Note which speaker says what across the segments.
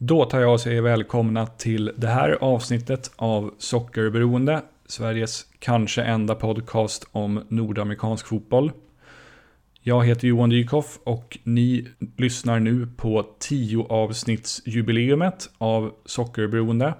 Speaker 1: Då tar jag och säger välkomna till det här avsnittet av Sockerberoende, Sveriges kanske enda podcast om nordamerikansk fotboll. Jag heter Johan Dykhoff och ni lyssnar nu på 10 avsnittsjubileumet av Sockerberoende.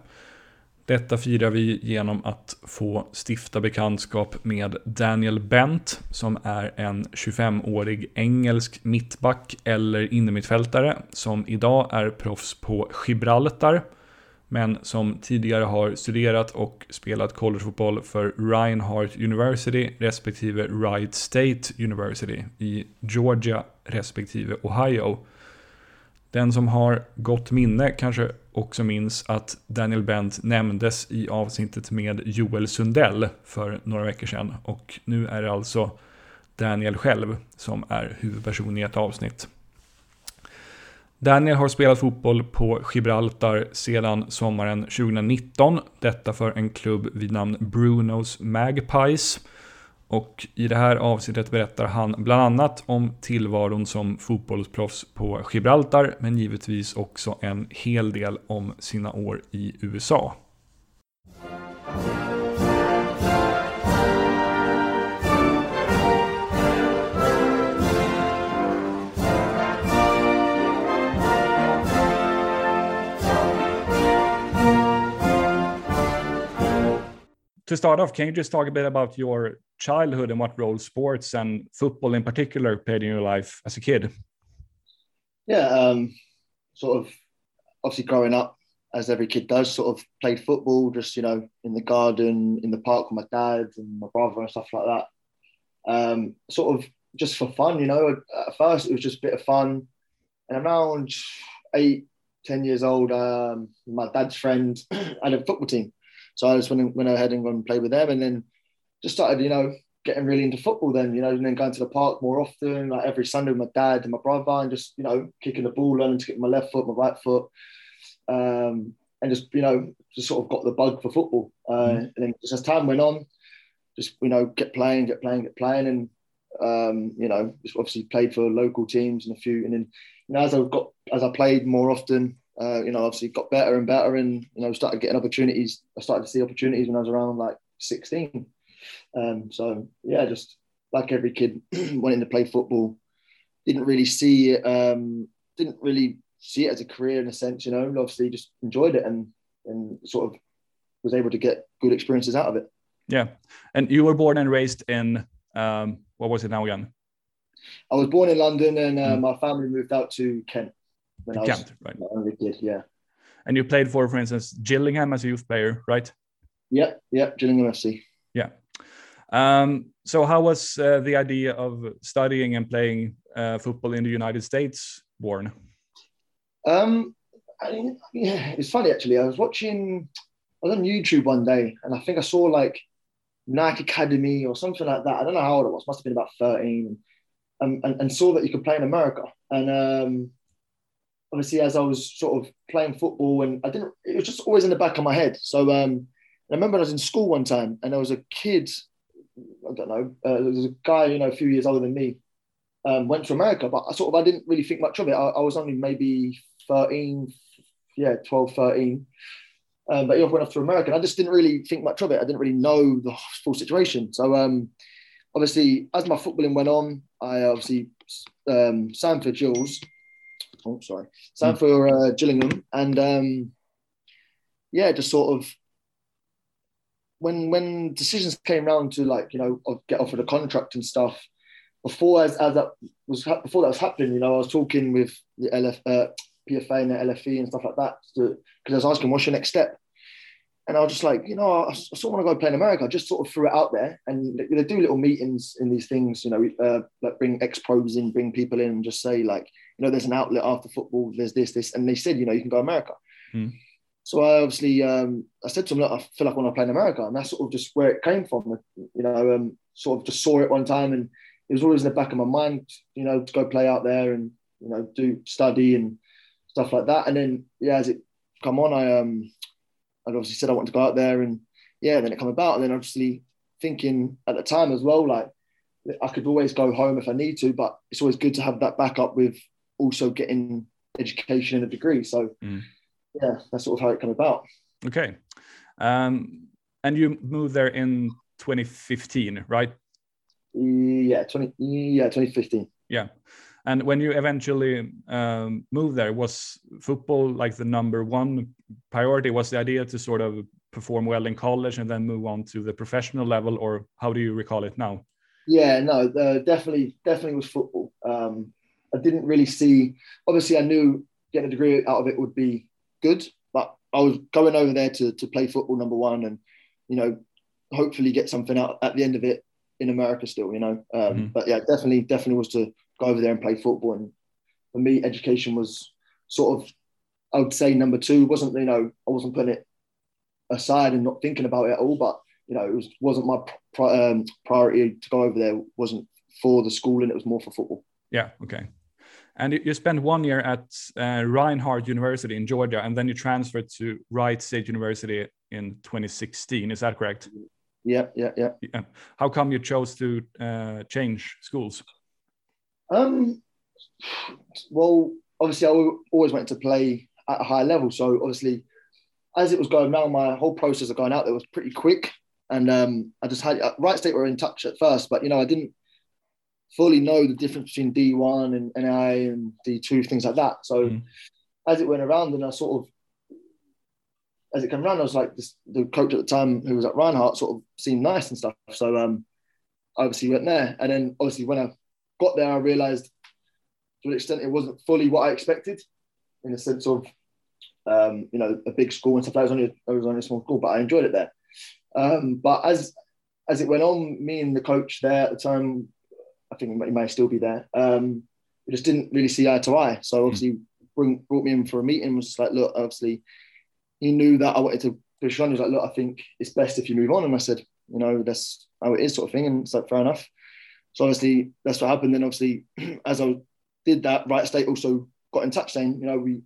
Speaker 1: Detta firar vi genom att få stifta bekantskap med Daniel Bent som är en 25-årig engelsk mittback eller innermittfältare som idag är proffs på Gibraltar men som tidigare har studerat och spelat collegefotboll för Reinhardt University respektive Wright State University i Georgia respektive Ohio. Den som har gott minne kanske också minns att Daniel Bent nämndes i avsnittet med Joel Sundell för några veckor sedan. Och nu är det alltså Daniel själv som är huvudperson i ett avsnitt. Daniel har spelat fotboll på Gibraltar sedan sommaren 2019. Detta för en klubb vid namn Brunos Magpies. Och i det här avsnittet berättar han bland annat om tillvaron som fotbollsproffs på Gibraltar, men givetvis också en hel del om sina år i USA. Start off, can you just talk a bit about your childhood and what role sports and football in particular played in your life as a kid?
Speaker 2: Yeah, um, sort of obviously growing up as every kid does, sort of played football just, you know, in the garden, in the park with my dad and my brother and stuff like that. Um, sort of just for fun, you know. At first, it was just a bit of fun. And around eight, ten years old, um, my dad's friend had a football team. So I just went, went ahead and went and played with them, and then just started, you know, getting really into football. Then, you know, and then going to the park more often, like every Sunday with my dad and my brother, and just, you know, kicking the ball, learning to kick my left foot, my right foot, um, and just, you know, just sort of got the bug for football. Uh, mm-hmm. And then just as time went on, just you know, get playing, get playing, get playing, and um, you know, just obviously played for local teams and a few, and then you know, as I got as I played more often, uh, you know, obviously got better and better, and you know, started getting opportunities. I started to see opportunities when I was around like 16. Um, so yeah, just like every kid wanting to play football, didn't really see it. Um, didn't really see it as a career in a sense, you know. Obviously, just enjoyed it and and sort of was able to get good experiences out of it.
Speaker 1: Yeah, and you were born and raised in um, what was it now again?
Speaker 2: I was born in London, and uh, mm. my family moved out to Kent when I was right? only kid. Yeah.
Speaker 1: And you played for, for instance, Gillingham as a youth player, right?
Speaker 2: Yep, yep, Gillingham FC.
Speaker 1: Yeah. Um, so, how was uh, the idea of studying and playing uh, football in the United States born?
Speaker 2: Um, I yeah, it's funny actually. I was watching, I was on YouTube one day, and I think I saw like Nike Academy or something like that. I don't know how old I was. Must have been about thirteen, and, and, and saw that you could play in America. And um, obviously as I was sort of playing football and I didn't it was just always in the back of my head. So um, I remember I was in school one time and there was a kid, I don't know, uh, there was a guy, you know, a few years older than me, um, went to America, but I sort of I didn't really think much of it. I, I was only maybe 13, yeah, 12, 13. Um, but he went off to America. And I just didn't really think much of it. I didn't really know the full situation. So um, obviously, as my footballing went on, I obviously um, signed for Jules oh sorry, signed mm. for uh, Gillingham, and um, yeah, just sort of when when decisions came around to like you know get offered a contract and stuff. Before as, as that was before that was happening, you know, I was talking with the LF, uh, PFA and the LFE and stuff like that because I was asking, "What's your next step?" And I was just like, you know, I, I sort of want to go play in America. I just sort of threw it out there, and they do little meetings in these things, you know, uh, like bring ex pros in, bring people in, and just say like, you know, there's an outlet after football. There's this, this, and they said, you know, you can go America. Mm. So I obviously, um, I said to them, look, I feel like I want to play in America, and that's sort of just where it came from. You know, um, sort of just saw it one time, and it was always in the back of my mind, you know, to go play out there and you know do study and stuff like that. And then yeah, as it come on, I um, I obviously said I wanted to go out there, and yeah, then it come about, and then obviously thinking at the time as well, like I could always go home if I need to, but it's always good to have that backup with also getting education and a degree. So mm. yeah, that's sort of how it came about.
Speaker 1: Okay, um, and you moved there in 2015, right?
Speaker 2: Yeah, 20 yeah 2015.
Speaker 1: Yeah, and when you eventually um, moved there, was football like the number one priority? Was the idea to sort of perform well in college and then move on to the professional level, or how do you recall it now?
Speaker 2: Yeah, no, uh, definitely, definitely was football. Um, I didn't really see. Obviously, I knew getting a degree out of it would be good, but I was going over there to to play football number one, and you know, hopefully get something out at the end of it in America still. You know, um, mm-hmm. but yeah, definitely, definitely was to go over there and play football. And for me, education was sort of, I would say, number two. It wasn't you know, I wasn't putting it aside and not thinking about it at all, but you know, it was wasn't my um, priority to go over there. It wasn't for the schooling; it was more for football.
Speaker 1: Yeah. Okay. And you spent one year at uh, Reinhardt University in Georgia, and then you transferred to Wright State University in 2016. Is that correct?
Speaker 2: Yeah, yeah, yeah. yeah.
Speaker 1: How come you chose to uh, change schools?
Speaker 2: Um, well, obviously, I always wanted to play at a high level. So obviously, as it was going now, my whole process of going out there was pretty quick. And um, I just had Wright State were in touch at first, but you know I didn't fully know the difference between D1 and NI and D2 things like that. So mm. as it went around, and I sort of as it came around, I was like this, the coach at the time who was at Reinhardt sort of seemed nice and stuff. So um, I obviously went there, and then obviously when I got there, I realised to an extent it wasn't fully what I expected, in the sense of um, you know a big school and stuff. I was only it was only a small school, but I enjoyed it there. Um, but as as it went on, me and the coach there at the time, I think he may still be there. Um, we just didn't really see eye to eye. So hmm. obviously, bring, brought me in for a meeting. Was just like, look, obviously, he knew that I wanted to push on. He was like, look, I think it's best if you move on. And I said, you know, that's how it is, sort of thing. And it's like, fair enough. So obviously, that's what happened. Then obviously, as I did that, Wright State also got in touch saying, you know, we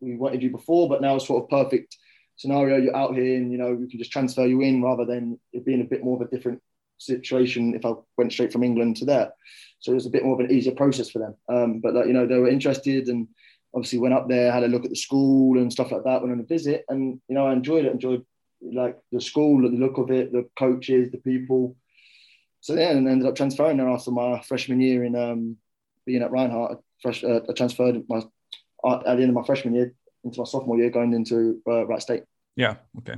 Speaker 2: we wanted you before, but now it's sort of perfect scenario. You're out here, and you know we can just transfer you in rather than it being a bit more of a different situation if I went straight from England to there. So it was a bit more of an easier process for them. Um, but like, you know they were interested and obviously went up there, had a look at the school and stuff like that. Went on a visit, and you know I enjoyed it. Enjoyed like the school, the look of it, the coaches, the people. So yeah, and ended up transferring there after my freshman year in um, being at Reinhardt. Fresh, uh, I transferred my at the end of my freshman year into my sophomore year, going into uh, Wright State.
Speaker 1: Yeah. Okay.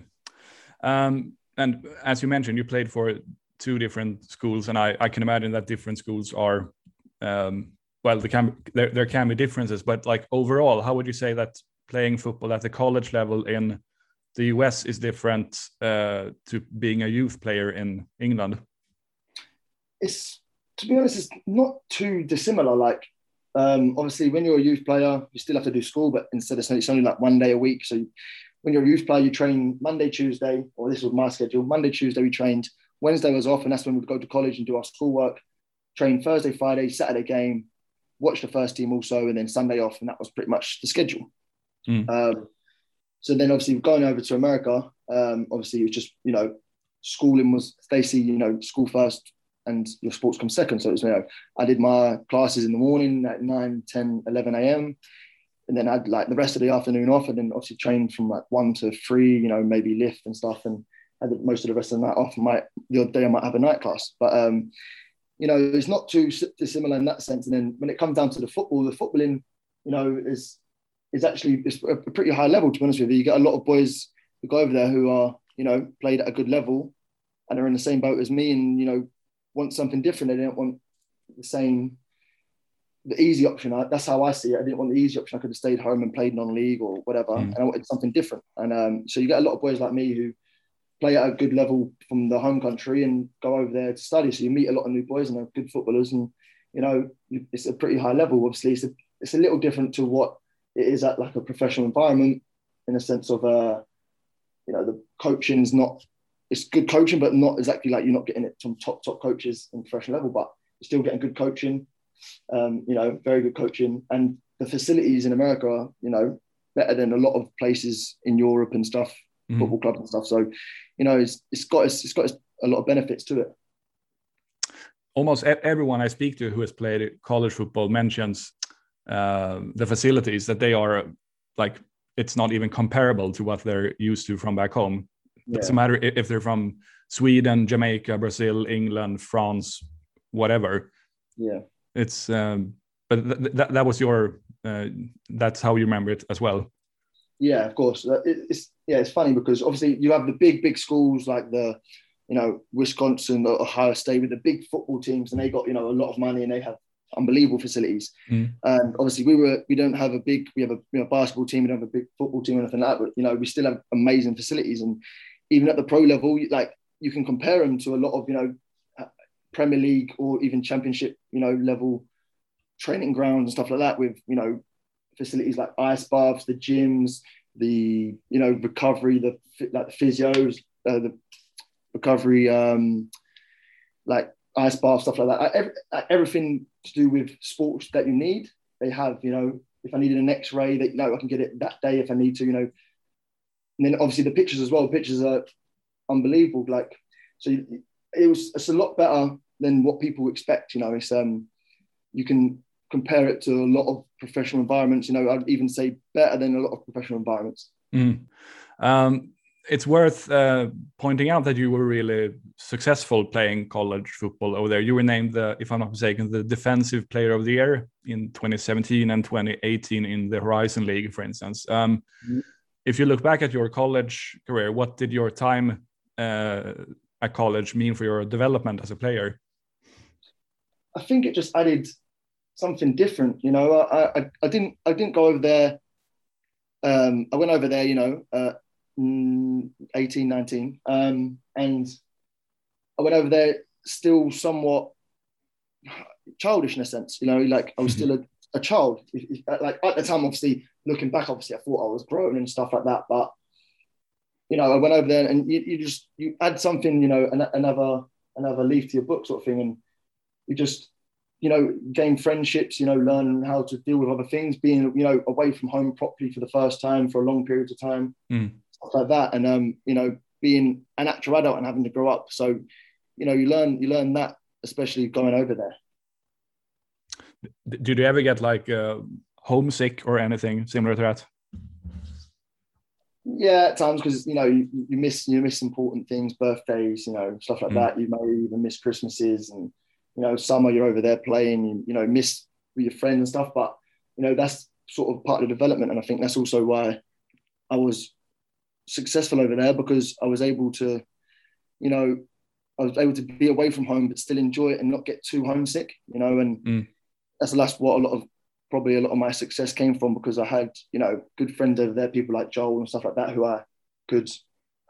Speaker 1: Um, and as you mentioned, you played for two different schools, and I, I can imagine that different schools are, um, well, there can there, there can be differences, but like overall, how would you say that playing football at the college level in the US is different uh, to being a youth player in England?
Speaker 2: It's to be honest, it's not too dissimilar. Like um, obviously, when you're a youth player, you still have to do school, but instead of it's only like one day a week. So when you're a youth player, you train Monday, Tuesday, or this was my schedule. Monday, Tuesday, we trained. Wednesday was off, and that's when we'd go to college and do our schoolwork. Train Thursday, Friday, Saturday game, watch the first team also, and then Sunday off, and that was pretty much the schedule. Mm. Um, so then, obviously, going over to America, um, obviously, it was just you know, schooling was they see you know school first, and your sports come second. So it was, you know, I did my classes in the morning at 9, 10, 11 a.m. And then I'd like the rest of the afternoon off and then obviously trained from like one to three, you know, maybe lift and stuff. And had most of the rest of the night off. Might the other day I might have a night class, but um, you know, it's not too dissimilar in that sense. And then when it comes down to the football, the footballing, you know, is is actually it's a pretty high level. To be honest with you, you get a lot of boys who go over there who are you know played at a good level and are in the same boat as me, and you know want something different. They don't want the same, the easy option. I, that's how I see it. I didn't want the easy option. I could have stayed home and played non-league or whatever, mm. and I wanted something different. And um, so you get a lot of boys like me who play at a good level from the home country and go over there to study. So you meet a lot of new boys and they're good footballers, and you know it's a pretty high level. Obviously, it's a it's a little different to what it is at like a professional environment in a sense of uh, you know the coaching is not it's good coaching, but not exactly like you're not getting it from top top coaches in professional level, but you're still getting good coaching. Um, you know, very good coaching, and the facilities in America are you know better than a lot of places in Europe and stuff, mm. football clubs and stuff. So, you know, it's it's got it's, it's got a lot of benefits to it.
Speaker 1: Almost everyone I speak to who has played college football mentions uh, the facilities that they are like it's not even comparable to what they're used to from back home.
Speaker 2: Yeah.
Speaker 1: Doesn't matter if they're from Sweden, Jamaica, Brazil, England, France, whatever.
Speaker 2: Yeah.
Speaker 1: It's um, but th- th- that was your uh, that's how you remember it as well.
Speaker 2: Yeah, of course. Uh, it's yeah, it's funny because obviously you have the big big schools like the you know Wisconsin, Ohio State with the big football teams, and they got you know a lot of money and they have unbelievable facilities.
Speaker 1: Mm.
Speaker 2: And obviously, we were we don't have a big we have a you know, basketball team, we don't have a big football team or anything like that. But you know, we still have amazing facilities, and even at the pro level, like you can compare them to a lot of you know Premier League or even Championship you know level training grounds and stuff like that with you know facilities like ice baths, the gyms, the you know recovery, the like the physios, uh, the recovery, um, like ice bath stuff like that. Every, everything to do with sports that you need, they have. You know, if I needed an X-ray, that you know I can get it that day if I need to. You know, and then obviously the pictures as well. Pictures are unbelievable. Like so, it was it's a lot better than what people expect. You know, it's um you can compare it to a lot of professional environments. You know, I'd even say better than a lot of professional environments.
Speaker 1: Mm. Um, it's worth uh, pointing out that you were really successful playing college football over there. You were named, the, if I'm not mistaken, the Defensive Player of the Year in 2017 and 2018 in the Horizon League, for instance. Um, mm. If you look back at your college career, what did your time uh, at college mean for your development as a player?
Speaker 2: I think it just added something different. You know, I, I, I didn't I didn't go over there. Um, I went over there, you know, uh, 18, 19, um, and I went over there still somewhat childish in a sense. You know, like I was still a, a child. Like at the time, obviously, looking back, obviously, I thought I was grown and stuff like that. But you know, I went over there and you, you just you add something, you know, an, another another leaf to your book, sort of thing, and you just you know, gain friendships, you know, learn how to deal with other things, being, you know, away from home properly for the first time for a long period of time,
Speaker 1: mm.
Speaker 2: stuff like that. And, um, you know, being an actual adult and having to grow up. So, you know, you learn, you learn that, especially going over there.
Speaker 1: Did you ever get like uh, homesick or anything similar to that?
Speaker 2: Yeah, at times because you know you, you, miss you miss important things, birthdays, you know, stuff like mm. that. You may even miss Christmases and you know, summer you're over there playing, you, you know, miss with your friends and stuff. But, you know, that's sort of part of the development. And I think that's also why I was successful over there because I was able to, you know, I was able to be away from home but still enjoy it and not get too homesick, you know, and
Speaker 1: mm.
Speaker 2: that's that's what a lot of probably a lot of my success came from because I had, you know, good friends over there, people like Joel and stuff like that who I could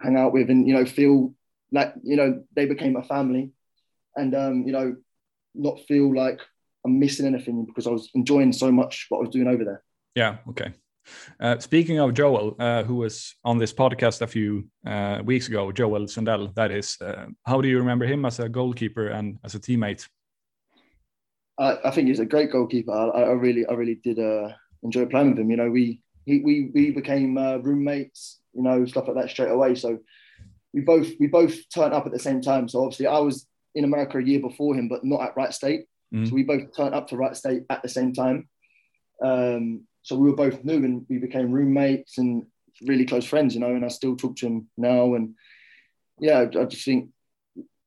Speaker 2: hang out with and, you know, feel like, you know, they became a family. And um, you know, not feel like I'm missing anything because I was enjoying so much what I was doing over there.
Speaker 1: Yeah. Okay. Uh, speaking of Joel, uh, who was on this podcast a few uh, weeks ago, Joel Sundell, that is, uh, how do you remember him as a goalkeeper and as a teammate?
Speaker 2: I, I think he's a great goalkeeper. I, I really, I really did uh, enjoy playing with him. You know, we he, we we became uh, roommates. You know, stuff like that straight away. So we both we both turned up at the same time. So obviously, I was in America a year before him, but not at Wright State.
Speaker 1: Mm.
Speaker 2: So we both turned up to Wright State at the same time. Um, so we were both new and we became roommates and really close friends, you know. And I still talk to him now. And yeah, I just think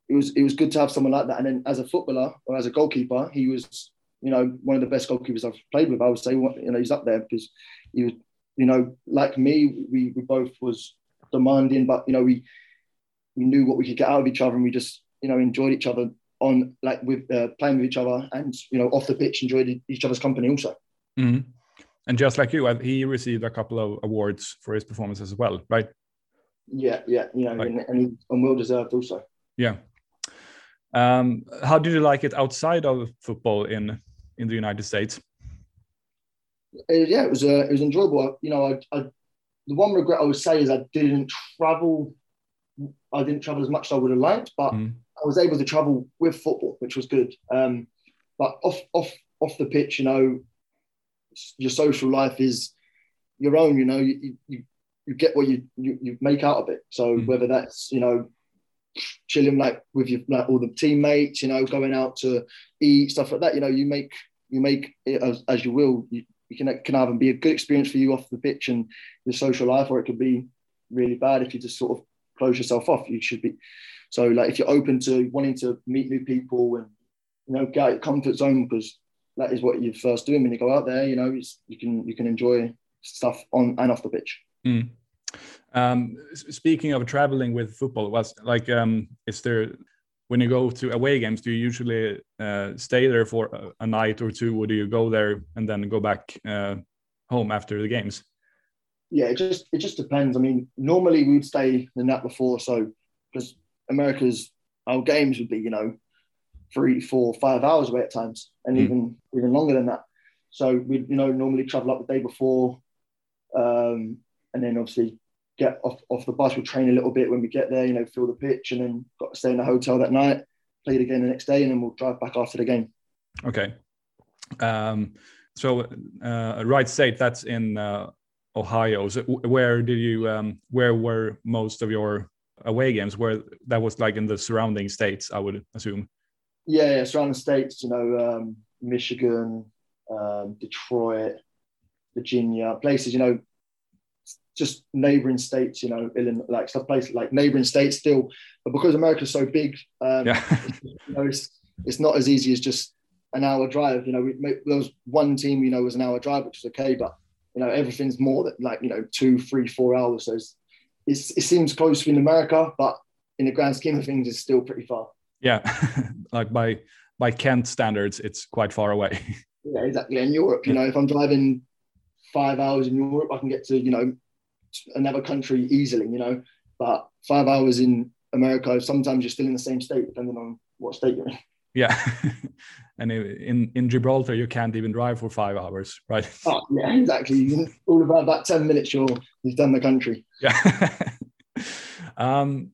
Speaker 2: it was it was good to have someone like that. And then as a footballer or as a goalkeeper, he was you know one of the best goalkeepers I've played with. I would say you know he's up there because he was you know like me. We we both was demanding, but you know we we knew what we could get out of each other, and we just you know, enjoyed each other on like with uh, playing with each other and you know off the pitch enjoyed each other's company also.
Speaker 1: Mm-hmm. And just like you, he received a couple of awards for his performance as well, right?
Speaker 2: Yeah, yeah, you know, and, and, and well deserved also.
Speaker 1: Yeah. Um, how did you like it outside of football in in the United States?
Speaker 2: Uh, yeah, it was uh, it was enjoyable. You know, I, I, the one regret I would say is I didn't travel. I didn't travel as much as I would have liked, but mm. I was able to travel with football, which was good. Um, but off off off the pitch, you know, your social life is your own. You know, you you, you get what you, you, you make out of it. So mm. whether that's you know chilling like with your like all the teammates, you know, going out to eat stuff like that. You know, you make you make it as, as you will. You, you can it can either be a good experience for you off the pitch and your social life, or it could be really bad if you just sort of close yourself off. You should be so like if you're open to wanting to meet new people and you know get out your comfort zone because that is what you're first do when you go out there. You know, you can you can enjoy stuff on and off the pitch.
Speaker 1: Mm. Um, speaking of traveling with football, was like um, is there when you go to away games, do you usually uh, stay there for a, a, night or two, or do you go there and then go back uh, home after the games?
Speaker 2: Yeah, it just it just depends. I mean, normally we'd stay the night before, so because America's our games would be you know three, four, five hours away at times, and mm. even even longer than that. So we you know normally travel up the day before, um, and then obviously get off, off the bus. We'll train a little bit when we get there, you know, feel the pitch, and then got to stay in the hotel that night, play the game the next day, and then we'll drive back after the game.
Speaker 1: Okay. Um, so, uh, Wright State, that's in uh, Ohio. So where did you, um, where were most of your away games? Where that was like in the surrounding states, I would assume.
Speaker 2: Yeah, yeah surrounding states, you know, um, Michigan, um, Detroit, Virginia, places, you know, just neighboring states, you know, Illinois, like stuff places like neighboring states still, but because America's so big, um, yeah. you know, it's, it's not as easy as just an hour drive. You know, we, there was one team, you know, was an hour drive, which was okay, but you know, everything's more than like you know two, three, four hours. So it's, it's, it seems close in America, but in the grand scheme of things, it's still pretty far.
Speaker 1: Yeah, like by by Kent standards, it's quite far away.
Speaker 2: yeah, exactly. In Europe, you know, if I'm driving five hours in Europe, I can get to you know another country easily, you know. But five hours in America, sometimes you're still in the same state, depending on what state you're in.
Speaker 1: Yeah, and in in Gibraltar, you can't even drive for five hours, right?
Speaker 2: Oh yeah, exactly. All about that ten minutes, you're you've done the country.
Speaker 1: Yeah. um,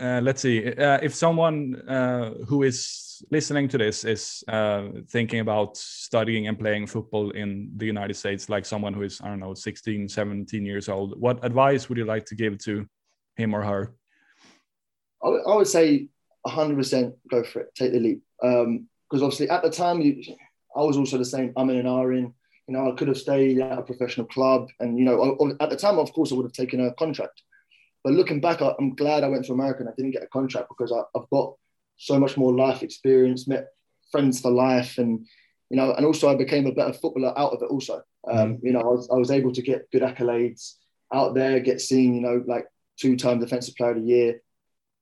Speaker 1: uh, let's see. Uh, if someone uh, who is listening to this is uh, thinking about studying and playing football in the United States, like someone who is, I don't know, 16, 17 years old, what advice would you like to give to him or her?
Speaker 2: I, I would say 100% go for it, take the leap. Because obviously at the time, you, I was also the same. I'm in an R in. You know, I could have stayed at a professional club, and you know, at the time, of course, I would have taken a contract. But looking back, I'm glad I went to America and I didn't get a contract because I, have got so much more life experience, met friends for life, and you know, and also I became a better footballer out of it. Also, um, mm-hmm. you know, I was, I was able to get good accolades out there, get seen, you know, like two-time defensive player of the year,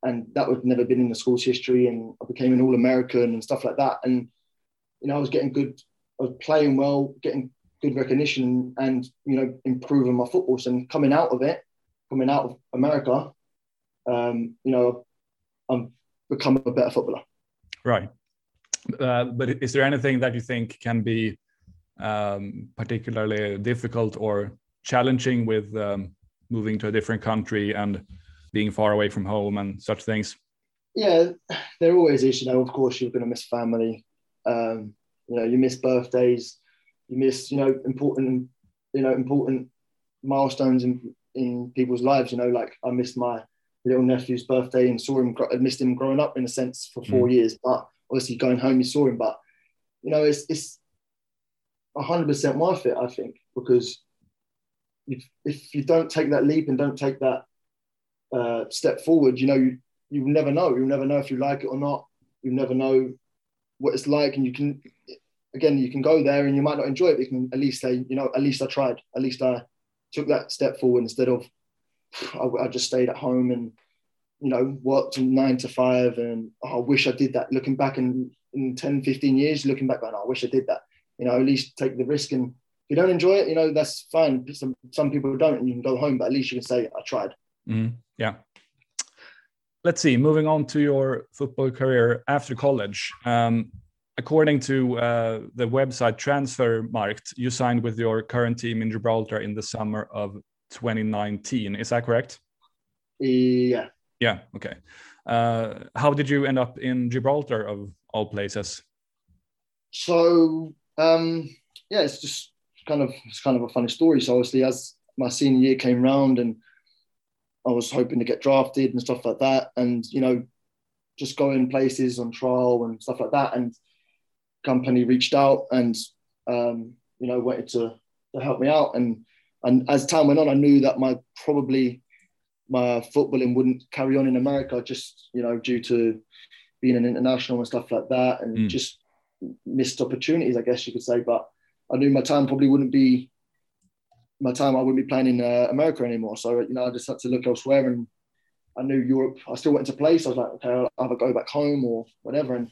Speaker 2: and that would never been in the school's history. And I became an All-American and stuff like that. And you know, I was getting good, I was playing well, getting good recognition, and you know, improving my football. So coming out of it coming out of America, um, you know, I'm become a better footballer.
Speaker 1: Right. Uh, but is there anything that you think can be um, particularly difficult or challenging with um, moving to a different country and being far away from home and such things?
Speaker 2: Yeah, there always is. You know, of course, you're going to miss family. Um, you know, you miss birthdays. You miss, you know, important, you know, important milestones in in people's lives. You know, like I missed my little nephew's birthday and saw him. I missed him growing up in a sense for four mm. years, but obviously going home, you saw him. But you know, it's it's hundred percent worth it. I think because if if you don't take that leap and don't take that uh, step forward, you know, you you never know. You'll never know if you like it or not. You never know what it's like, and you can again you can go there and you might not enjoy it. But you can at least say, you know, at least I tried. At least I took that step forward instead of I, I just stayed at home and you know worked nine to five and oh, I wish I did that. Looking back in, in 10, 15 years, looking back, going, oh, I wish I did that. You know, at least take the risk and if you don't enjoy it, you know, that's fine. Some some people don't, and you can go home, but at least you can say, I tried.
Speaker 1: Mm, yeah. Let's see. Moving on to your football career after college. Um, according to uh, the website Transfermarkt, you signed with your current team in Gibraltar in the summer of 2019. Is that correct?
Speaker 2: Yeah.
Speaker 1: Yeah. Okay. Uh, how did you end up in Gibraltar, of all places?
Speaker 2: So um, yeah, it's just kind of it's kind of a funny story. So obviously, as my senior year came round, and I was hoping to get drafted and stuff like that, and you know, just going places on trial and stuff like that, and company reached out and um, you know wanted to to help me out. And and as time went on, I knew that my probably my footballing wouldn't carry on in America, just you know, due to being an international and stuff like that, and mm. just missed opportunities, I guess you could say. But I knew my time probably wouldn't be my time. I wouldn't be playing in uh, America anymore. So you know, I just had to look elsewhere, and I knew Europe. I still went into place. I was like, okay, I'll either go back home or whatever. And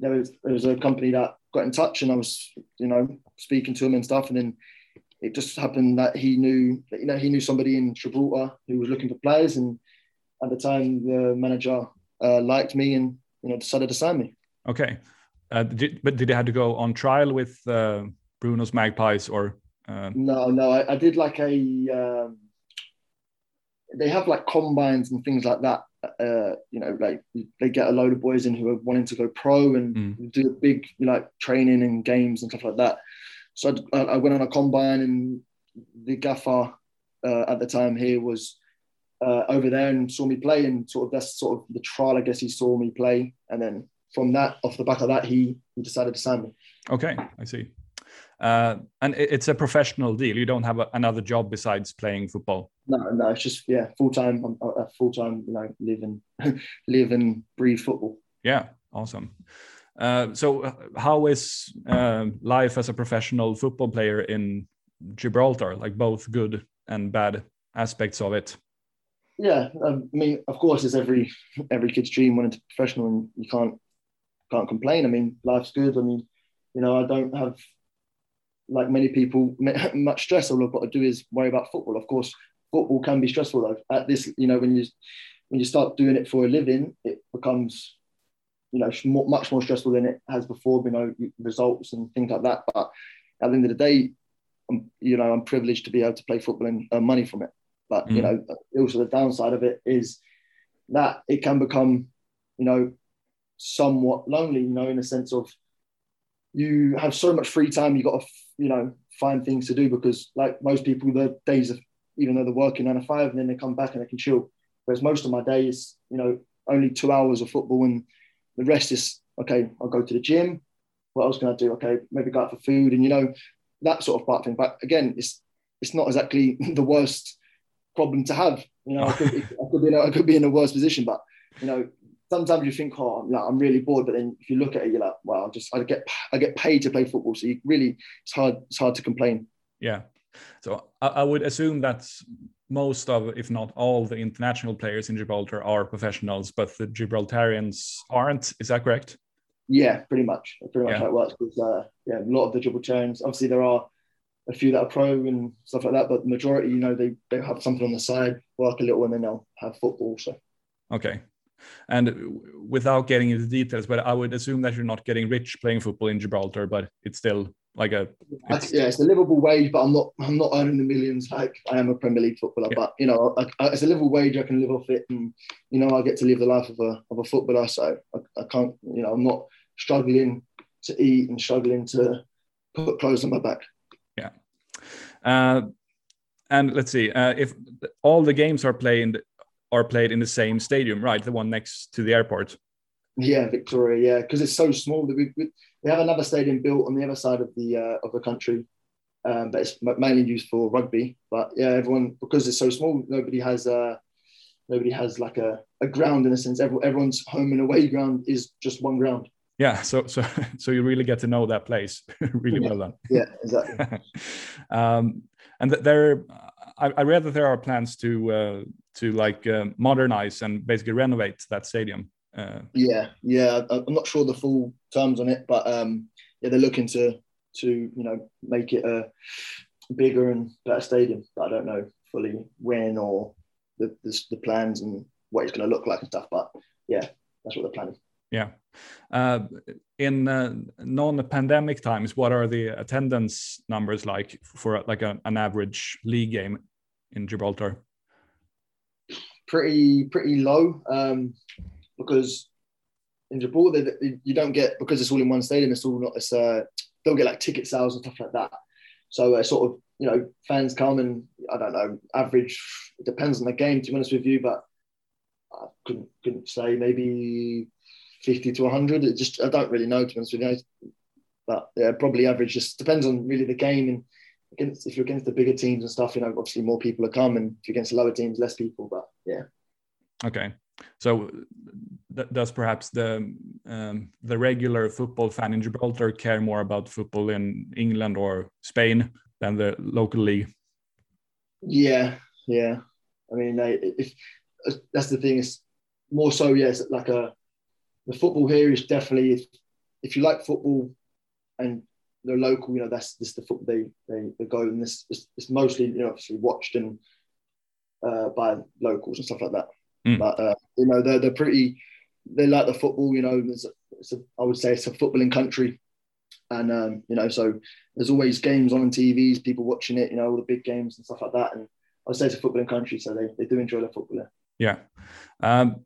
Speaker 2: there was there was a company that got in touch, and I was you know speaking to him and stuff, and then it just happened that he knew that you know he knew somebody in Gibraltar who was looking for players, and at the time the manager uh, liked me and you know decided to sign me.
Speaker 1: Okay, uh, did, but did he have to go on trial with uh, Bruno's Magpies or?
Speaker 2: Uh? No, no, I, I, did like a. Um, they have like combines and things like that. Uh, you know, like they get a load of boys in who are wanting to go pro and mm. do big like training and games and stuff like that. So I, I went on a combine, and the gaffer uh, at the time here was uh, over there and saw me play, and sort of that's sort of the trial. I guess he saw me play, and then from that, off the back of that, he he decided to sign me.
Speaker 1: Okay, I see. Uh, and it's a professional deal. You don't have a, another job besides playing football.
Speaker 2: No, no, it's just yeah, full time. I'm a full time, you know, living, live and breathe football.
Speaker 1: Yeah, awesome. Uh, so, uh, how is uh, life as a professional football player in Gibraltar? Like both good and bad aspects of it.
Speaker 2: Yeah, um, I mean, of course, it's every every kid's dream when it's professional, and you can't can't complain. I mean, life's good. I mean, you know, I don't have like many people much stress. All I've got to do is worry about football. Of course, football can be stressful though. At this, you know, when you when you start doing it for a living, it becomes you know much more stressful than it has before. You know results and things like that. But at the end of the day, I'm, you know I'm privileged to be able to play football and earn money from it. But mm. you know also the downside of it is that it can become you know somewhat lonely. You know in the sense of you have so much free time. You got to you know find things to do because like most people, the days of even though they're working nine to five and then they come back and they can chill. Whereas most of my days, you know, only two hours of football and the rest is okay. I'll go to the gym. What else can I do? Okay, maybe go out for food, and you know that sort of part thing. But again, it's it's not exactly the worst problem to have. You know, I could, I could be in a, I could be in a worse position, but you know, sometimes you think, oh, like, I'm really bored. But then if you look at it, you're like, well, just I get I get paid to play football, so you really it's hard it's hard to complain.
Speaker 1: Yeah. So I, I would assume that's most of, if not all, the international players in Gibraltar are professionals, but the Gibraltarians aren't. Is that correct?
Speaker 2: Yeah, pretty much. Pretty much yeah. how it works. Because uh, yeah, a lot of the Gibraltarians, obviously, there are a few that are pro and stuff like that, but the majority, you know, they they have something on the side, work a little, and then they'll have football. So.
Speaker 1: Okay. And without getting into details, but I would assume that you're not getting rich playing football in Gibraltar, but it's still like a
Speaker 2: it's, yeah, it's a livable wage, but I'm not I'm not earning the millions like I am a Premier League footballer. Yeah. But you know, I, I, it's a livable wage. I can live off it, and you know, I get to live the life of a of a footballer. So I, I can't, you know, I'm not struggling to eat and struggling to put clothes on my back.
Speaker 1: Yeah. Uh, and let's see uh, if all the games are played are played in the same stadium, right? The one next to the airport.
Speaker 2: Yeah, Victoria. Yeah, because it's so small that we, we we have another stadium built on the other side of the uh, of the country, um, but it's mainly used for rugby. But yeah, everyone because it's so small, nobody has a nobody has like a, a ground in a sense. Every, everyone's home and away ground is just one ground.
Speaker 1: Yeah, so so so you really get to know that place really
Speaker 2: yeah.
Speaker 1: well then.
Speaker 2: Yeah, exactly.
Speaker 1: um, and there, I, I, read that there are plans to uh, to like uh, modernize and basically renovate that stadium.
Speaker 2: Uh, yeah, yeah. I'm not sure the full terms on it, but um, yeah, they're looking to to you know make it a bigger and better stadium. But I don't know fully when or the the, the plans and what it's going to look like and stuff. But yeah, that's what they're planning.
Speaker 1: Yeah. Uh, in uh, non-pandemic times, what are the attendance numbers like for like a, an average league game in Gibraltar?
Speaker 2: Pretty pretty low. Um, because in Gibraltar you don't get because it's all in one stadium. It's all not. It's uh, don't get like ticket sales and stuff like that. So uh, sort of you know fans come and I don't know average. It depends on the game to be honest with you, but I couldn't couldn't say maybe fifty to hundred. It just I don't really know to be honest with you. But yeah, probably average. Just depends on really the game and against if you're against the bigger teams and stuff, you know, obviously more people are coming. if you're against the lower teams, less people. But yeah.
Speaker 1: Okay, so th- does perhaps the um, the regular football fan in Gibraltar care more about football in England or Spain than the local league?
Speaker 2: Yeah, yeah. I mean, if that's the thing is more so, yes, like a the football here is definitely if if you like football and they're local, you know, that's this the football they they, they go and this it's, mostly you know obviously watched and uh, by locals and stuff like that. Mm. But uh, you know they're they're pretty they like the football. You know, it's a, it's a, I would say it's a footballing country, and um, you know so there's always games on TVs, people watching it. You know all the big games and stuff like that. And I would say it's a footballing country, so they, they do enjoy their football
Speaker 1: Yeah, um,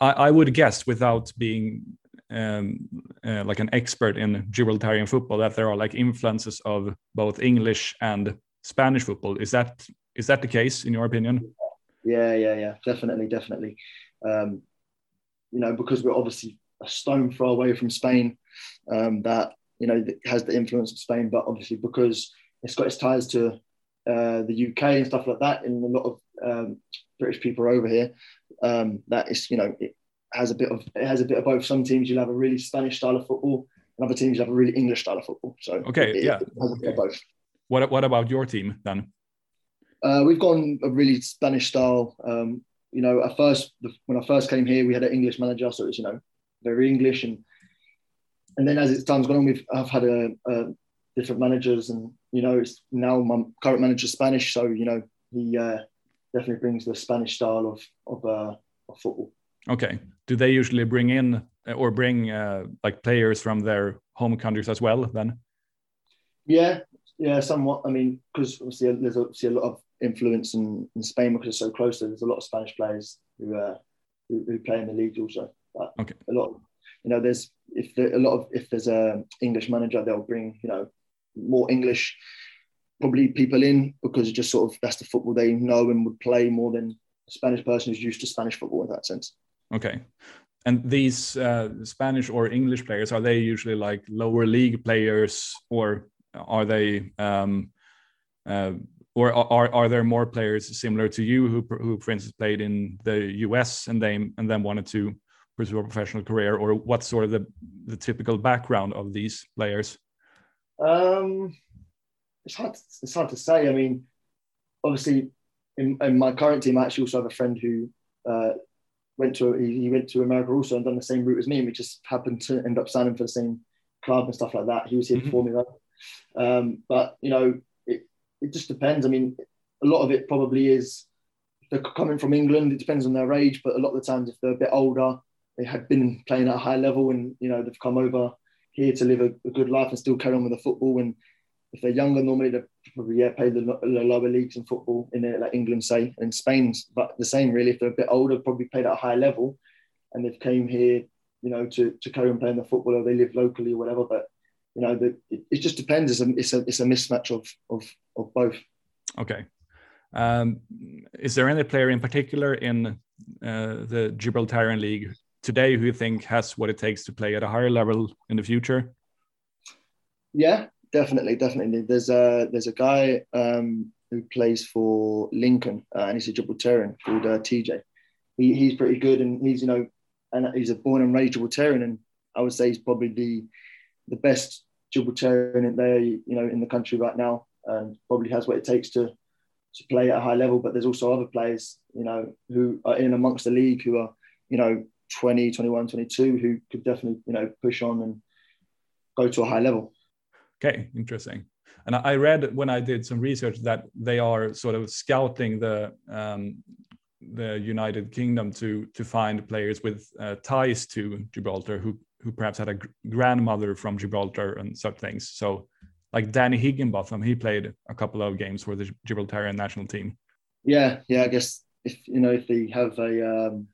Speaker 1: I, I would guess without being um, uh, like an expert in Gibraltarian football that there are like influences of both English and Spanish football. Is that is that the case in your opinion?
Speaker 2: Yeah, yeah, yeah, definitely, definitely. Um, you know, because we're obviously a stone throw away from Spain, um, that you know has the influence of Spain, but obviously because it's got its ties to uh, the UK and stuff like that, and a lot of um, British people over here. Um, that is, you know, it has a bit of it has a bit of both. Some teams you'll have a really Spanish style of football, and other teams you have a really English style of football. So
Speaker 1: okay,
Speaker 2: it,
Speaker 1: yeah,
Speaker 2: it has a bit of both.
Speaker 1: What what about your team then?
Speaker 2: Uh, we've gone a really Spanish style. Um, you know, at first when I first came here, we had an English manager, so it's you know very English, and and then as it's time's gone on, we've I've had a, a different managers, and you know, it's now my current manager Spanish, so you know he uh, definitely brings the Spanish style of of, uh, of football.
Speaker 1: Okay. Do they usually bring in uh, or bring uh, like players from their home countries as well? Then.
Speaker 2: Yeah, yeah, somewhat. I mean, because obviously there's obviously a lot of influence in, in Spain because it's so close. So there's a lot of Spanish players who uh, who, who, play in the league also. But
Speaker 1: okay.
Speaker 2: A lot, of, you know, there's if there, a lot of if there's a English manager, they'll bring you know more English probably people in because just sort of that's the football they know and would play more than a Spanish person who's used to Spanish football in that sense.
Speaker 1: Okay. And these uh, Spanish or English players are they usually like lower league players, or are they, um, uh, or are are there more players similar to you who, who, for instance, played in the U.S. and they and then wanted to pursue a professional career, or what's sort of the the typical background of these players?
Speaker 2: Um, it's hard. To, it's hard to say. I mean, obviously, in, in, my current team, I actually also have a friend who uh, went to he, he, went to America also and done the same route as me, and we just happened to end up signing for the same club and stuff like that. He was here mm-hmm. before me though. Um, but you know, it it just depends. I mean, a lot of it probably is they're coming from England. It depends on their age, but a lot of the times, if they're a bit older, they had been playing at a high level, and you know they've come over here to live a, a good life and still carry on with the football and if they're younger, normally they probably yeah play the, the, lower leagues in football in like England, say, and Spain's, but the same really. If they're a bit older, probably played at a high level, and they've came here, you know, to, to carry on playing the football, or they live locally or whatever. But you know, the, it, it, just depends. It's a, it's a it's a mismatch of of of both.
Speaker 1: Okay. Um, is there any player in particular in uh, the Gibraltarian League today who you think has what it takes to play at a higher level in the future?
Speaker 2: Yeah, definitely, definitely. There's a there's a guy um, who plays for Lincoln, uh, and he's a Gibraltarian called uh, TJ. He, he's pretty good, and he's you know, and he's a born and raised Gibraltarian, and I would say he's probably the the best Gibraltarian there, you know, in the country right now, and probably has what it takes to to play at a high level. But there's also other players, you know, who are in amongst the league who are, you know, 20, 21, 22, who could definitely, you know, push on and go to a high level.
Speaker 1: Okay, interesting. And I read when I did some research that they are sort of scouting the um, the United Kingdom to to find players with uh, ties to Gibraltar who who perhaps had a grandmother from Gibraltar and such things. So, like Danny Higginbotham, he played a couple of games for the Gibraltarian national team.
Speaker 2: Yeah, yeah. I guess if you know if they have a um,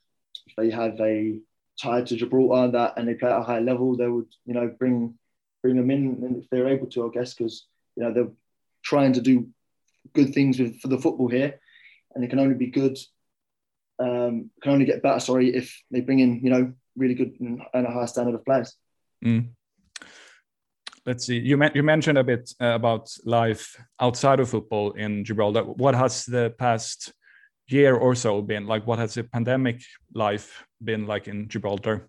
Speaker 2: if they have a tie to Gibraltar that and they play at a high level, they would you know bring bring them in and if they're able to, I guess, because you know they're trying to do good things with for the football here, and it can only be good. Um, can only get better. Sorry, if they bring in you know really good and, and a high standard of players.
Speaker 1: Mm. let's see. You, you mentioned a bit uh, about life outside of football in Gibraltar. What has the past year or so been like? What has the pandemic life been like in Gibraltar?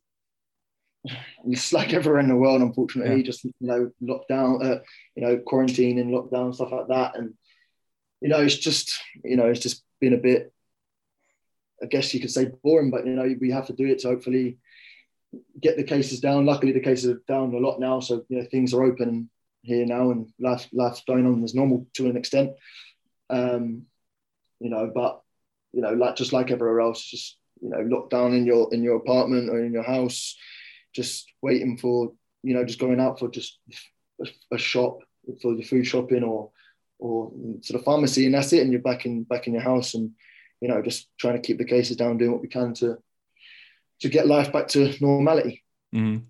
Speaker 2: It's like everywhere in the world, unfortunately. Yeah. Just you know, lockdown, uh, you know, quarantine and lockdown stuff like that, and you know, it's just you know, it's just been a bit. I guess you could say boring, but you know, we have to do it to hopefully get the cases down. Luckily, the cases are down a lot now, so you know things are open here now, and life life's going on as normal to an extent. Um, you know, but you know, like just like everywhere else, just you know, lockdown in your in your apartment or in your house, just waiting for you know, just going out for just a, a shop for the food shopping or or to the pharmacy, and that's it. And you're back in back in your house, and you know, just trying to keep the cases down, doing what we can to to get life back to normality.
Speaker 1: Mm-hmm.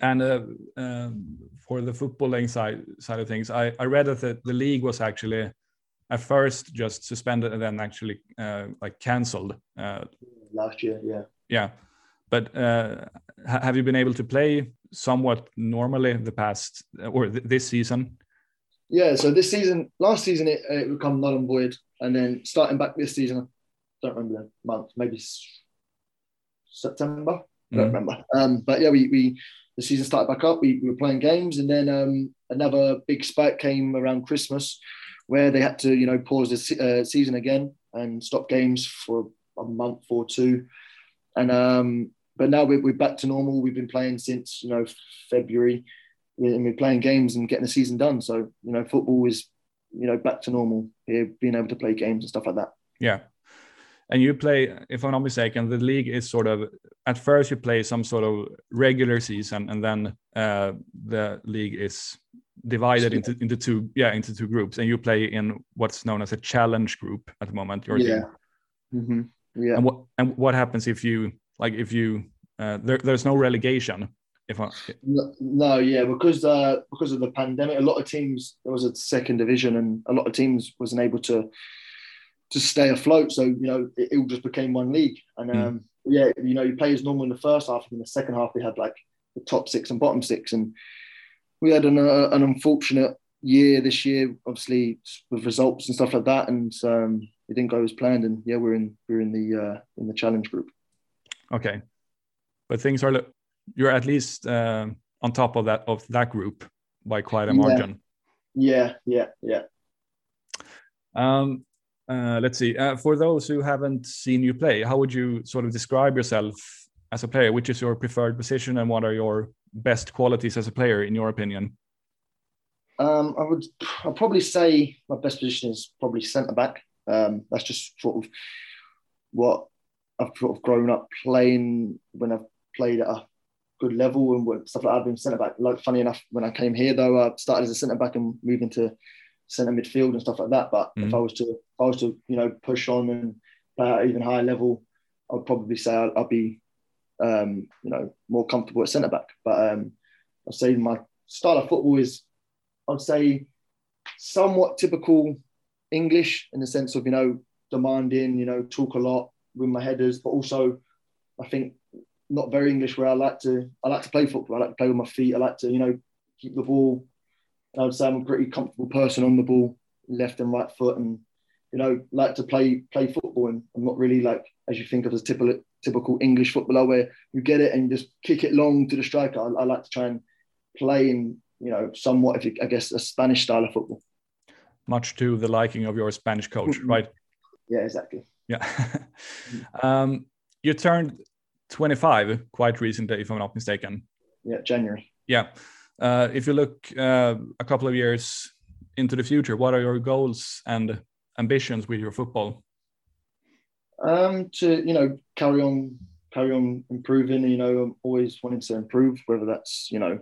Speaker 1: And uh, um, for the footballing side side of things, I, I read that the, the league was actually at first just suspended and then actually uh, like cancelled uh,
Speaker 2: last year. Yeah.
Speaker 1: Yeah, but uh, have you been able to play somewhat normally the past or th- this season?
Speaker 2: Yeah. So this season, last season it, it become null and void, and then starting back this season, I don't remember the month, maybe September. I don't mm. remember. Um, but yeah, we, we the season started back up. We, we were playing games, and then um, another big spike came around Christmas, where they had to you know pause the uh, season again and stop games for a month or two. And um, but now we're, we're back to normal. We've been playing since you know February, and we're playing games and getting the season done. So you know football is you know back to normal here, being able to play games and stuff like that.
Speaker 1: Yeah, and you play if i'm not mistaken the league is sort of at first you play some sort of regular season and then uh, the league is divided into into two yeah into two groups and you play in what's known as a challenge group at the moment
Speaker 2: your yeah mm-hmm. yeah
Speaker 1: and what and what happens if you like if you uh, there, there's no relegation if I,
Speaker 2: no, no, yeah, because uh, because of the pandemic, a lot of teams there was a second division, and a lot of teams wasn't able to to stay afloat. So you know, it, it just became one league. And hmm. um, mm. yeah, you know, you play as normal in the first half, and in the second half we had like the top six and bottom six, and we had an, uh, an unfortunate year this year, obviously with results and stuff like that, and um, it didn't go as planned. And yeah, we're in we're in the uh, in the challenge group.
Speaker 1: Okay, but things are you're at least uh, on top of that of that group by quite a margin.
Speaker 2: Yeah, yeah, yeah.
Speaker 1: Um, uh, let's see. Uh, for those who haven't seen you play, how would you sort of describe yourself as a player? Which is your preferred position, and what are your best qualities as a player, in your opinion?
Speaker 2: Um, I would I'd probably say my best position is probably centre back. Um, that's just sort of what I've sort of grown up playing when I've played at a good level and stuff like that. I've been centre back. Like funny enough, when I came here though, I started as a centre back and moved into centre midfield and stuff like that. But mm. if I was to, if I was to, you know, push on and play at an even higher level, I'd probably say I'd, I'd be, um, you know, more comfortable at centre back. But um, I'd say my style of football is, I'd say, somewhat typical English in the sense of you know demanding, you know, talk a lot with my headers, but also I think not very English where I like to I like to play football. I like to play with my feet. I like to you know keep the ball I would say I'm a pretty comfortable person on the ball, left and right foot, and you know like to play play football. And I'm not really like as you think of as typical typical English footballer where you get it and you just kick it long to the striker. I, I like to try and play in you know somewhat, if I guess, a Spanish style of football.
Speaker 1: Much to the liking of your Spanish coach, mm-hmm. right?
Speaker 2: Yeah, exactly.
Speaker 1: Yeah. um, you turned 25 quite recently, if I'm not mistaken.
Speaker 2: Yeah, January.
Speaker 1: Yeah. Uh, if you look uh, a couple of years into the future, what are your goals and ambitions with your football?
Speaker 2: Um, to you know, carry on, carry on improving. You know, I'm always wanting to improve, whether that's you know,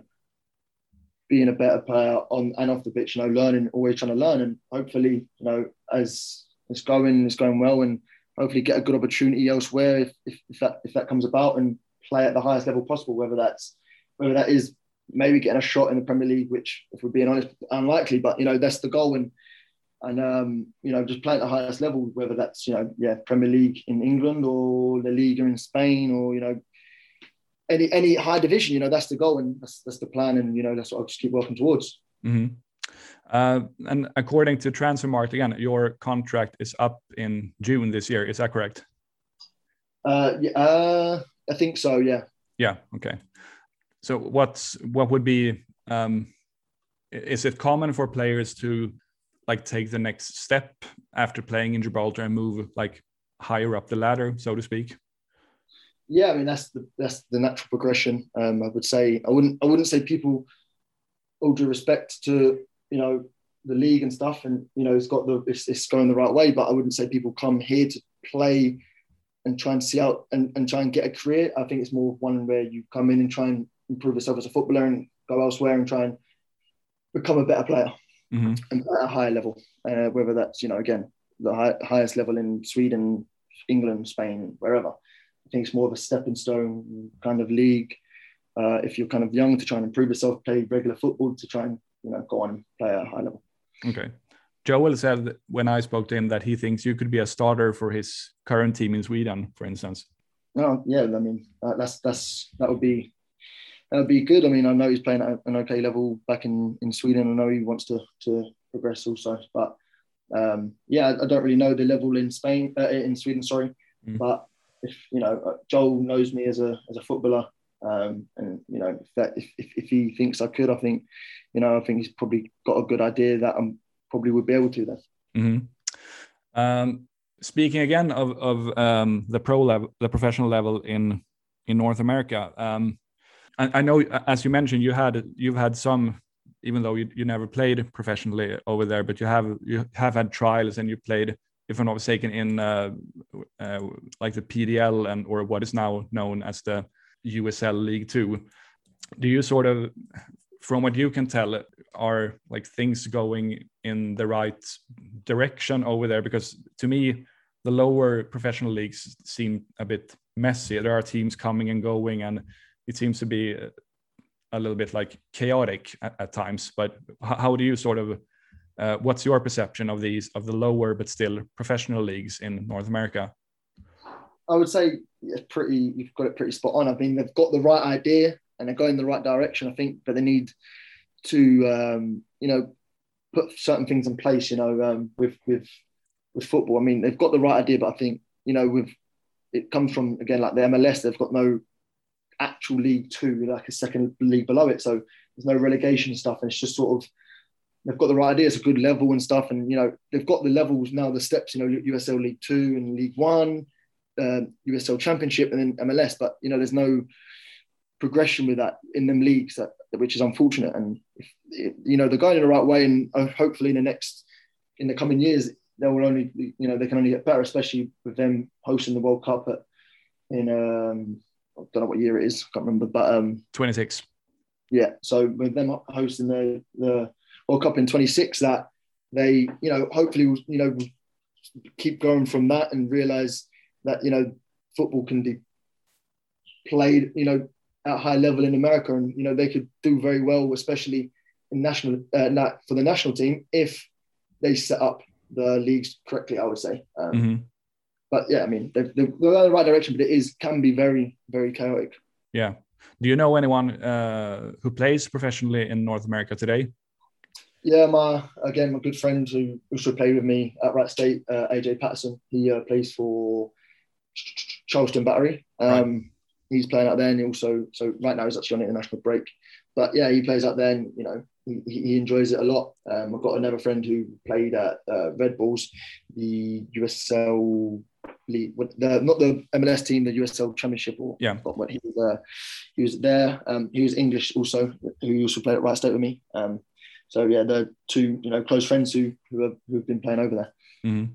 Speaker 2: being a better player on and off the pitch. You know, learning, always trying to learn, and hopefully, you know, as it's going, it's going well, and hopefully get a good opportunity elsewhere if, if, if that if that comes about, and play at the highest level possible. Whether that's whether that is maybe getting a shot in the Premier League, which, if we're being honest, unlikely. But you know, that's the goal, and and um, you know, just play at the highest level, whether that's you know, yeah, Premier League in England or La Liga in Spain, or you know, any any high division. You know, that's the goal and that's that's the plan, and you know that's what I'll just keep working towards.
Speaker 1: Mm-hmm. Uh, and according to Transfermarkt, again, your contract is up in June this year. Is that correct?
Speaker 2: Uh, yeah, uh, I think so. Yeah.
Speaker 1: Yeah. Okay. So what's what would be um, is it common for players to like take the next step after playing in Gibraltar and move like higher up the ladder, so to speak?
Speaker 2: Yeah, I mean that's the that's the natural progression. Um, I would say I wouldn't I wouldn't say people all due respect to you know the league and stuff, and you know it's got the it's, it's going the right way. But I wouldn't say people come here to play and try and see out and, and try and get a career. I think it's more one where you come in and try and improve yourself as a footballer and go elsewhere and try and become a better player mm-hmm. and at a higher level. Uh, whether that's you know again the high, highest level in Sweden, England, Spain, wherever. I think it's more of a stepping stone kind of league. Uh, if you're kind of young to try and improve yourself, play regular football to try and you know go on and play at a high level.
Speaker 1: Okay. Joel said when I spoke to him that he thinks you could be a starter for his current team in Sweden, for instance.
Speaker 2: Oh yeah, I mean uh, that's that's that would be that would be good. I mean, I know he's playing at an okay level back in in Sweden. I know he wants to to progress also, but um, yeah, I don't really know the level in Spain uh, in Sweden. Sorry, mm. but if you know uh, Joel knows me as a as a footballer, um, and you know if that if, if, he thinks I could, I think you know I think he's probably got a good idea that I'm probably would be able to then.
Speaker 1: Mm-hmm. Um, speaking again of of um, the pro level, the professional level in in North America, um, I, I, know as you mentioned, you had you've had some, even though you, you never played professionally over there, but you have you have had trials and you played, if I'm not mistaken, in uh, uh, like the PDL and or what is now known as the USL League Two. Do you sort of from what you can tell, are like things going in the right direction over there? Because to me, the lower professional leagues seem a bit messy. There are teams coming and going, and it seems to be a little bit like chaotic at, at times. But how do you sort of uh, what's your perception of these of the lower but still professional leagues in North America?
Speaker 2: I would say it's pretty. You've got it pretty spot on. I mean, they've got the right idea and they're going in the right direction, I think, but they need to, um, you know, put certain things in place, you know, um, with, with, with football. I mean, they've got the right idea, but I think, you know, with, it comes from, again, like the MLS, they've got no actual League Two, like a second league below it. So there's no relegation stuff. And it's just sort of, they've got the right idea. It's a good level and stuff. And, you know, they've got the levels now, the steps, you know, USL League Two and League One, uh, USL Championship and then MLS. But, you know, there's no, progression with that in them leagues, that, which is unfortunate. And if, you know they're going in the right way, and uh, hopefully in the next in the coming years they will only you know they can only get better, especially with them hosting the World Cup at, in um, I don't know what year it is, I can't remember, but um,
Speaker 1: 26.
Speaker 2: Yeah, so with them hosting the the World Cup in 26, that they you know hopefully you know keep going from that and realize that you know football can be played you know at high level in America, and you know they could do very well, especially in national uh, for the national team if they set up the leagues correctly. I would say. Um, mm-hmm. But yeah, I mean they're, they're in the right direction, but it is can be very very chaotic.
Speaker 1: Yeah. Do you know anyone uh, who plays professionally in North America today?
Speaker 2: Yeah, my again my good friend who also played with me at Wright State, uh, AJ Paterson. He uh, plays for Charleston Battery. Um, right he's playing out there, and he also so right now he's actually on international break. But yeah, he plays out there, and you know he, he enjoys it a lot. Um, I've got another friend who played at uh, Red Bulls, the USL league, the, not the MLS team, the USL Championship. Or,
Speaker 1: yeah,
Speaker 2: but he was uh, he was there. Um, he was English also, who also played at Wright State with me. Um, so yeah, the two you know close friends who who have who've been playing over there.
Speaker 1: Mm-hmm.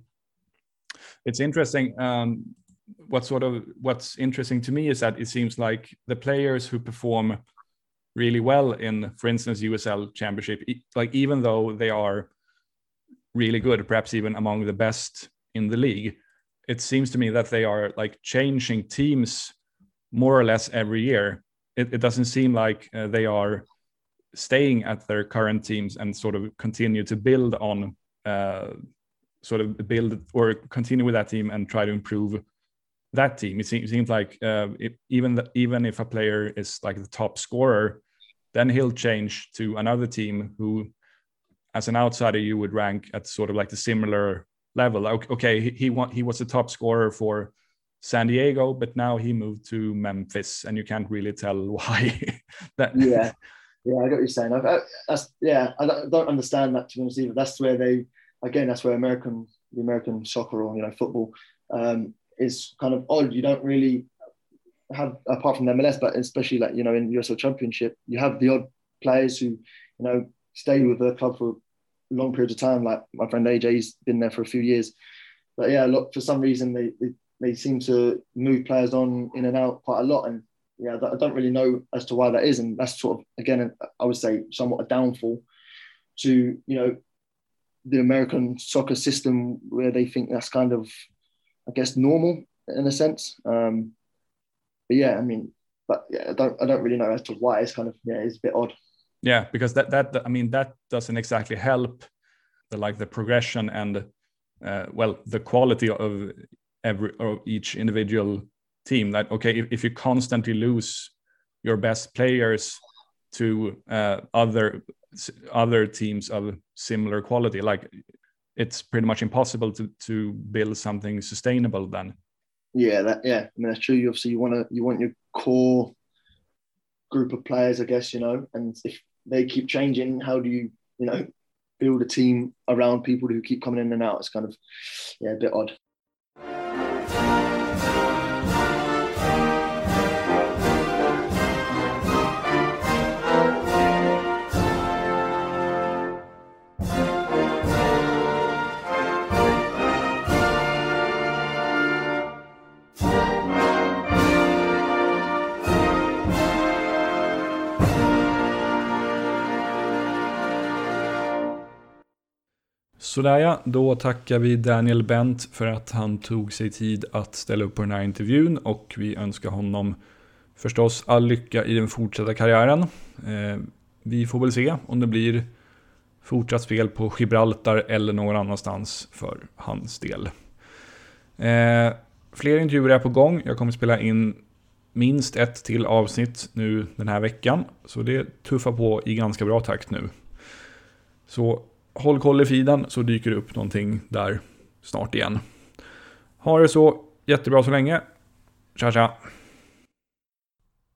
Speaker 1: It's interesting. Um, what sort of what's interesting to me is that it seems like the players who perform really well in, for instance, USL Championship, like even though they are really good, perhaps even among the best in the league, it seems to me that they are like changing teams more or less every year. It, it doesn't seem like uh, they are staying at their current teams and sort of continue to build on, uh, sort of build or continue with that team and try to improve that team. It seems, it seems like uh, even the, even if a player is like the top scorer, then he'll change to another team who, as an outsider, you would rank at sort of like the similar level. Okay, he he, he was the top scorer for San Diego, but now he moved to Memphis, and you can't really tell why.
Speaker 2: that yeah, yeah, I got what you're saying. I, that's yeah, I don't understand that to be honest either. That's where they again, that's where American the American soccer or you know football um, is kind of odd. You don't really have apart from the MLS, but especially like you know in USL Championship, you have the odd players who you know stay with the club for long periods of time. Like my friend AJ's been there for a few years, but yeah, look for some reason they, they they seem to move players on in and out quite a lot, and yeah, I don't really know as to why that is, and that's sort of again I would say somewhat a downfall to you know the American soccer system where they think that's kind of I guess normal in a sense. Um, but yeah, I mean, but yeah, I don't I don't really know as to why it's kind of yeah it's a bit odd.
Speaker 1: Yeah, because that that I mean that doesn't exactly help the like the progression and uh, well the quality of every or each individual team. That okay, if, if you constantly lose your best players to uh, other other teams of similar quality, like it's pretty much impossible to to build something sustainable then.
Speaker 2: Yeah, that yeah, I mean that's true. You obviously you want to you want your core group of players, I guess you know, and if they keep changing, how do you you know build a team around people who keep coming in and out? It's kind of yeah a bit odd.
Speaker 1: Sådär ja, då tackar vi Daniel Bent för att han tog sig tid att ställa upp på den här intervjun och vi önskar honom förstås all lycka i den fortsatta karriären. Eh, vi får väl se om det blir fortsatt spel på Gibraltar eller någon annanstans för hans del. Eh, fler intervjuer är på gång. Jag kommer spela in minst ett till avsnitt nu den här veckan. Så det tuffar på i ganska bra takt nu. Så håll koll i feeden så dyker det upp någonting där snart igen. Ha det så jättebra så länge. Tja tja!